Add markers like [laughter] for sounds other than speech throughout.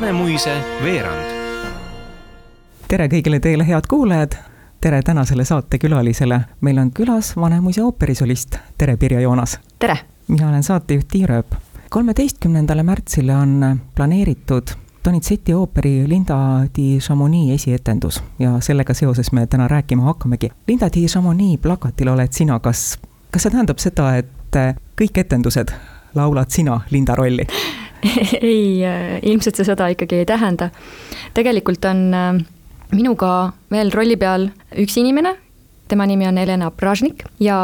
Vanemuise veerand. tere kõigile teile, head kuulajad. tere tänasele saatekülalisele. meil on külas Vanemuise ooperisolist. tere, Pirjo Joonas. tere. mina olen saatejuht Tiia Rööp. kolmeteistkümnendale märtsile on planeeritud Donizetti ooperi Linda di Chamonix esietendus ja sellega seoses me täna rääkima hakkamegi. Linda di Chamonix plakatil oled sina, kas, kas see tähendab seda, et kõik etendused laulad sina Linda rolli [laughs] ei, äh, ilmselt see seda ikkagi ei tähenda. tegelikult on äh, minuga veel rolli peal üks inimene, tema nimi on Helena Pražnik ja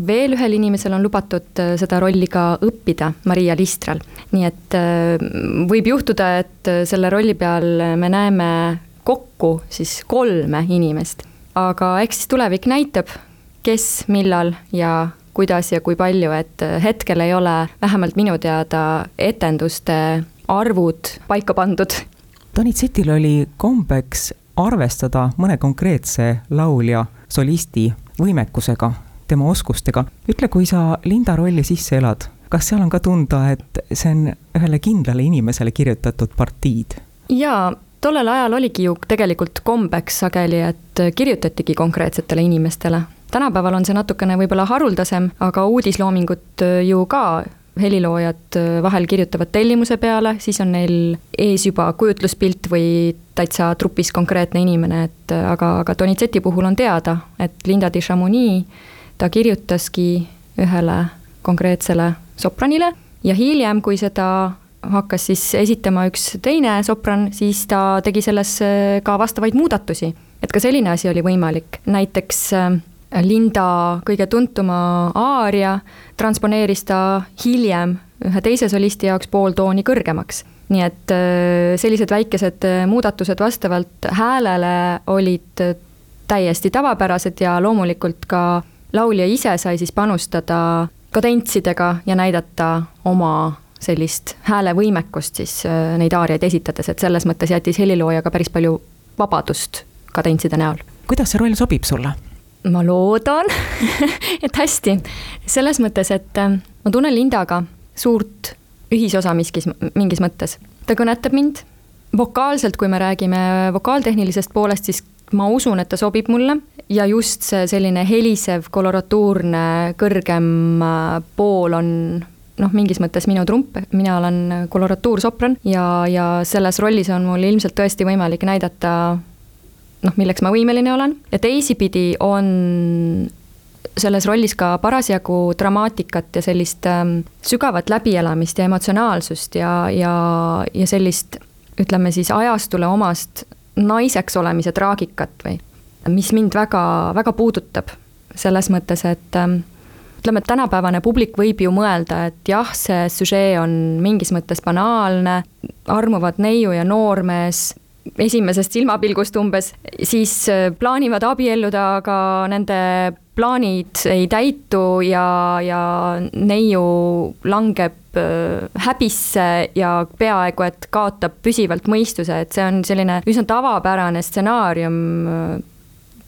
veel ühel inimesel on lubatud äh, seda rolli ka õppida, Maria Listral. nii et võib juhtuda, et selle rolli peal me näeme kokku siis kolme inimest. aga eks siis tulevik näitab, kes, millal ja kuidas ja kui palju, et hetkel ei ole vähemalt minu teada etenduste arvud paika pandud. Donizettil oli kombeks arvestada mõne konkreetse laulja, solisti võimekusega, tema oskustega. ütle, kui sa Linda rolli sisse elad, kas seal on ka tunda, et see on ühele kindlale inimesele kirjutatud partiid? jaa, tollel ajal oligi ju tegelikult kombeks sageli, et kirjutatigi konkreetsetele inimestele tänapäeval on see natukene võib-olla haruldasem, aga uudisloomingut äh, ju ka heliloojad äh, vahel kirjutavad tellimuse peale, siis on neil ees juba kujutluspilt või täitsa trupis konkreetne inimene, et äh, aga, aga Donizeti puhul on teada, et Linda di Chamonix, ta kirjutaski ühele konkreetsele sopranile ja hiljem, kui seda hakkas siis esitama üks teine sopran, siis ta tegi sellesse ka vastavaid muudatusi. et ka selline asi oli võimalik, näiteks Linda kõige tuntuma aaria transponeeris ta hiljem ühe teise solisti jaoks pool tooni kõrgemaks. nii et äh, sellised väikesed äh, muudatused vastavalt häälele olid äh, täiesti tavapärased ja loomulikult ka laulja ise sai siis panustada kadentsidega ja näidata oma sellist häälevõimekust siis neid aariaid esitades, et selles mõttes jättis helilooja ka päris palju vabadust kadentside näol. kuidas see roll sobib sulle? Ma loodan [laughs] et hästi, selles mõttes, et äh, ma tunnen Lindaga suurt ühisosa miskis, mingis mõttes. ta kõnetab mind, vokaalselt, kui me räägime vokaaltehnilisest poolest, siis ma usun, et ta sobib mulle ja just see selline helisev, koloratuurne, kõrgem äh, pool on noh, mingis mõttes minu trump, mina olen koloratuursopran ja, ja selles rollis on mul ilmselt tõesti võimalik näidata noh, milleks ma võimeline olen. Ja teisipidi on selles rollis ka parasjagu dramaatikat ja sellist ähm, sügavat läbielamist ja emotsionaalsust ja, ja, ja sellist ütleme siis ajastule omast naiseks olemise traagikat või mis mind väga, väga puudutab. Selles mõttes, et ähm, ütleme, et tänapäevane publik võib ju mõelda, et jah, see süžee on mingis mõttes banaalne, armuvad neiu ja noormees esimesest silmapilgust umbes, siis äh, plaanivad abielluda, aga nende plaanid ei täitu ja, ja neiu langeb äh, häbisse ja peaaegu et kaotab püsivalt mõistuse, et see on selline üsna tavapärane stsenaarium äh,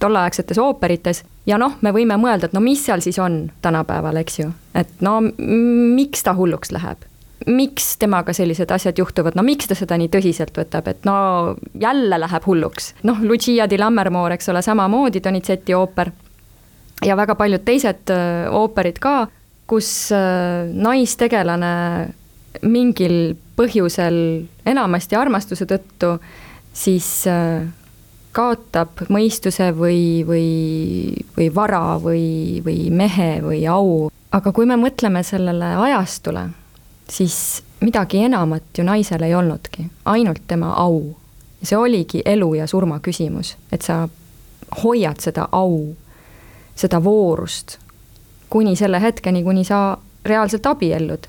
tolleaegsetes ooperites. Ja noh, me võime mõelda, et no mis seal siis on tänapäeval, eks ju, et no miks ta hulluks läheb miks temaga sellised asjad juhtuvad, no miks ta seda nii tõsiselt võtab, et no jälle läheb hulluks. noh, Lucia di Lammermoor, eks ole, samamoodi Donizetti ooper ja väga paljud teised äh, ooperid ka, kus äh, naistegelane mingil põhjusel, enamasti armastuse tõttu, siis äh, kaotab mõistuse või, või, või vara või, või mehe või au. aga kui me mõtleme sellele ajastule siis midagi enamat ju naisel ei olnudki, ainult tema au. see oligi elu ja surma küsimus, et sa hoiad seda au, seda voorust kuni selle hetkeni, kuni sa reaalselt abiellud.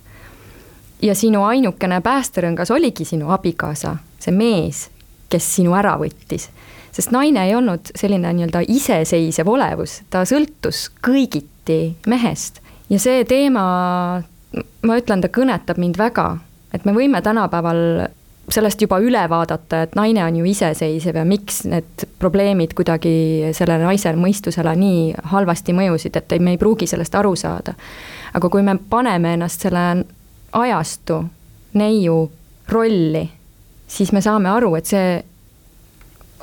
ja sinu ainukene päästerõngas oligi sinu abikaasa, see mees, kes sinu ära võttis. sest naine ei olnud selline nii-öelda iseseisev olevus, ta sõltus kõigiti mehest ja see teema, ma ütlen, ta kõnetab mind väga, et me võime tänapäeval sellest juba üle vaadata, et naine on ju iseseisev ja miks need probleemid kuidagi sellele naise mõistusele nii halvasti mõjusid, et ei, me ei pruugi sellest aru saada. aga kui me paneme ennast selle ajastu neiu rolli, siis me saame aru, et see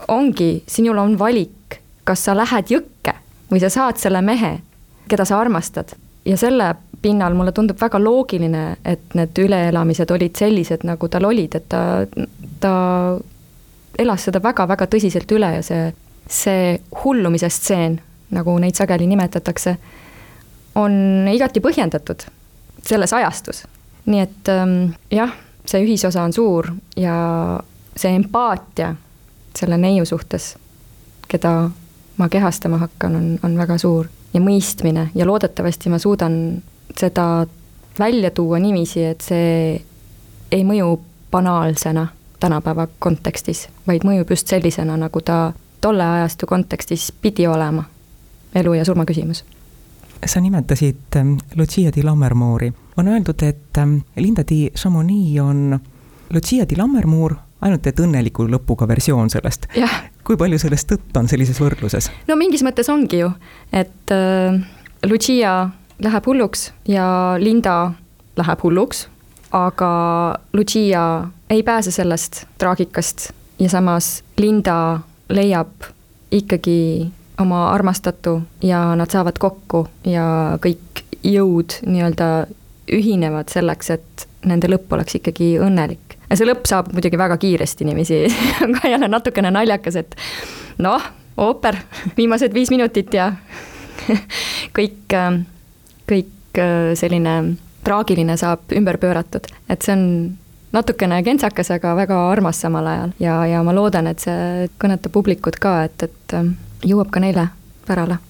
ongi, sinul on valik, kas sa lähed jõkke või sa saad selle mehe, keda sa armastad ja selle pinnal mulle tundub väga loogiline, et need üleelamised olid sellised, nagu tal olid, et ta, ta elas seda väga-väga tõsiselt üle ja see, see hullumise stseen, nagu neid sageli nimetatakse, on igati põhjendatud selles ajastus. nii et ähm, jah, see ühisosa on suur ja see empaatia selle neiu suhtes, keda ma kehastama hakkan, on, on väga suur ja mõistmine ja loodetavasti ma suudan seda välja tuua niiviisi, et see ei mõju banaalsena tänapäeva kontekstis, vaid mõjub just sellisena, nagu ta tolle ajastu kontekstis pidi olema. elu ja surma küsimus. sa nimetasid ähm, Lucia di Lammermoori. on öeldud, et ähm, Linda di Chamonix on Lucia di Lammermoor, ainult et õnneliku lõpuga versioon sellest. kui palju sellest tõtt on sellises võrdluses? no mingis mõttes ongi ju, et äh, Lucia läheb hulluks ja Linda läheb hulluks, aga Lucia ei pääse sellest traagikast ja samas Linda leiab ikkagi oma armastatu ja nad saavad kokku ja kõik jõud nii-öelda ühinevad selleks, et nende lõpp oleks ikkagi õnnelik. ja see lõpp saabub muidugi väga kiiresti niiviisi [laughs] aga jälle natukene naljakas, et noh, ooper, viimased viis minutit ja [laughs] kõik kõik äh, selline traagiline saab ümber pööratud, et see on natukene kentsakas, aga väga armas samal ajal ja, ja ma loodan, et see kõnetab publikut ka, et, et äh, jõuab ka neile pärale.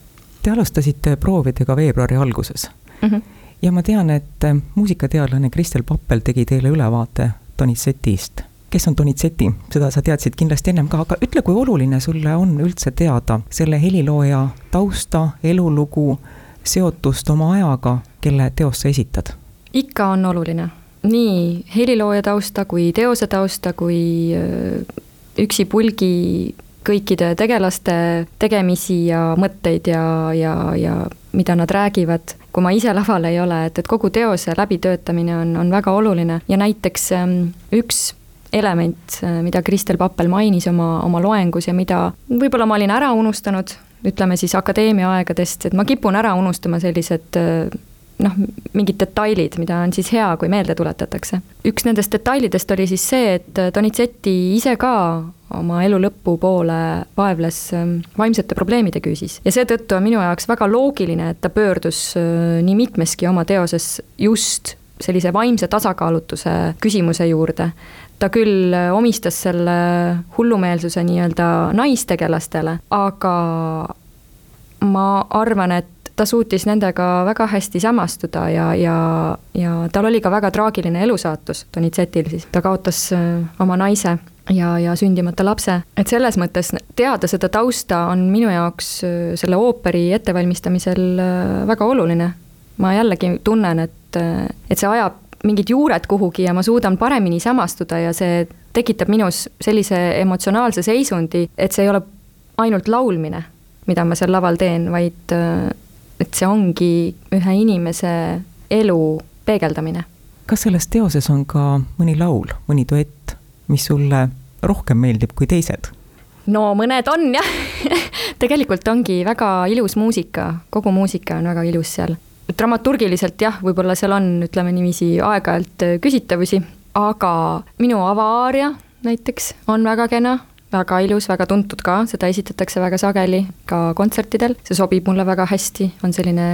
Te alustasite proovidega veebruari alguses mm. -hmm. ja ma tean, et äh, muusikateadlane Kristel Pappel tegi teile ülevaate Donizetist. kes on Donizeti, seda sa teadsid kindlasti ennem ka, aga ütle, kui oluline sulle on üldse teada selle helilooja tausta, elulugu seotust oma ajaga, kelle teost sa esitad? ikka on oluline, nii helilooja tausta kui teose tausta kui üksipulgi kõikide tegelaste tegemisi ja mõtteid ja, ja, ja mida nad räägivad, kui ma ise laval ei ole, et, et kogu teose läbitöötamine on, on väga oluline. Ja näiteks üks element, mida Kristel Pappel mainis oma, oma loengus ja mida võib-olla ma olin ära unustanud, ütleme siis akadeemia aegadest, et ma kipun ära unustama sellised noh, mingid detailid, mida on siis hea, kui meelde tuletatakse. üks nendest detailidest oli siis see, et Donizetti ise ka oma elu lõpupoole vaevles ähm, vaimsete probleemide küüsis ja seetõttu on minu jaoks väga loogiline, et ta pöördus äh, nii mitmeski oma teoses just sellise vaimse tasakaalutuse küsimuse juurde ta küll omistas selle hullumeelsuse nii-öelda naistegelastele, aga ma arvan, et ta suutis nendega väga hästi samastuda ja, ja, ja tal oli ka väga traagiline elusaatus, Donizettil siis, ta kaotas äh, oma naise ja, ja sündimata lapse, et selles mõttes teada seda tausta on minu jaoks äh, selle ooperi ettevalmistamisel äh, väga oluline. ma jällegi tunnen, et, et see ajab mingid juured kuhugi ja ma suudan paremini samastuda ja see tekitab minus sellise emotsionaalse seisundi, et see ei ole ainult laulmine, mida ma seal laval teen, vaid et see ongi ühe inimese elu peegeldamine. kas selles teoses on ka mõni laul, mõni duett, mis sulle rohkem meeldib kui teised? no mõned on jah [laughs] tegelikult ongi väga ilus muusika, kogu muusika on väga ilus seal dramaturgiliselt jah, võib-olla seal on, ütleme niiviisi, aeg-ajalt äh, küsitavusi, aga minu avaaria näiteks on väga kena, väga ilus, väga tuntud ka, seda esitatakse väga sageli ka kontsertidel, see sobib mulle väga hästi, on selline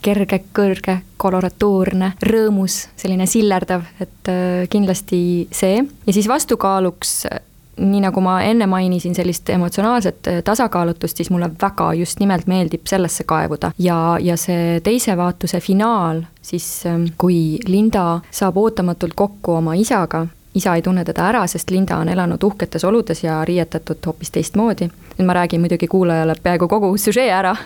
kerge, kõrge, koloratuurne, rõõmus, selline sillerdav, et äh, kindlasti see. ja siis vastukaaluks nii nagu ma enne mainisin, sellist emotsionaalset äh, tasakaalutust, siis mulle väga just nimelt meeldib sellesse kaevuda. ja, ja see teise vaatuse finaal, siis ähm, kui Linda saab ootamatult kokku oma isaga, isa ei tunne teda ära, sest Linda on elanud uhketes oludes ja riietatud hoopis teistmoodi. nüüd ma räägin muidugi kuulajale peaaegu kogu süžee ära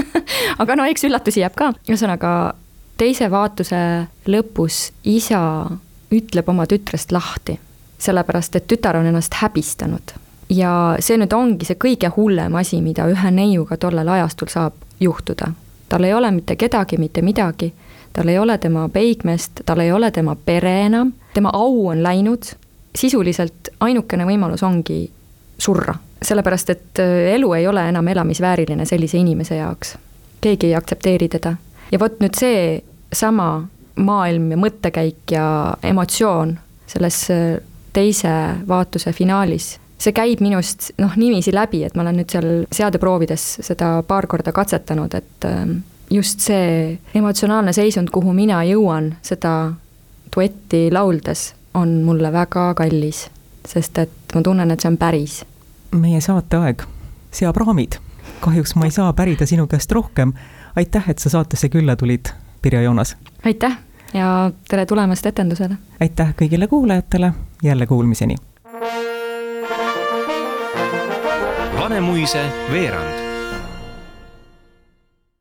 [laughs] aga no eks üllatusi jääb ka, ühesõnaga teise vaatuse lõpus isa ütleb oma tütrest lahti sellepärast et tütar on ennast häbistanud. ja see nüüd ongi see kõige hullem asi, mida ühe neiuga tollel ajastul saab juhtuda. tal ei ole mitte kedagi, mitte midagi, tal ei ole tema peigmeest, tal ei ole tema pere enam, tema au on läinud, sisuliselt ainukene võimalus ongi surra. sellepärast, et äh, elu ei ole enam elamisvääriline sellise inimese jaoks. keegi ei aktsepteeri teda. ja vot nüüd see sama maailm ja mõttekäik ja emotsioon selles äh, teise vaatuse finaalis. see käib minust noh, niiviisi läbi, et ma olen nüüd seal seadeproovides seda paar korda katsetanud, et ähm, just see emotsionaalne seisund, kuhu mina jõuan seda duetti lauldes, on mulle väga kallis. sest et ma tunnen, et see on päris. meie saateaeg seab raamid. kahjuks ma ei saa pärida sinu käest rohkem. aitäh, et sa saatesse külla tulid, Pirjo Joonas. aitäh ja tere tulemast etendusele! aitäh kõigile kuulajatele, jälle kuulmiseni! Vanemuise veerand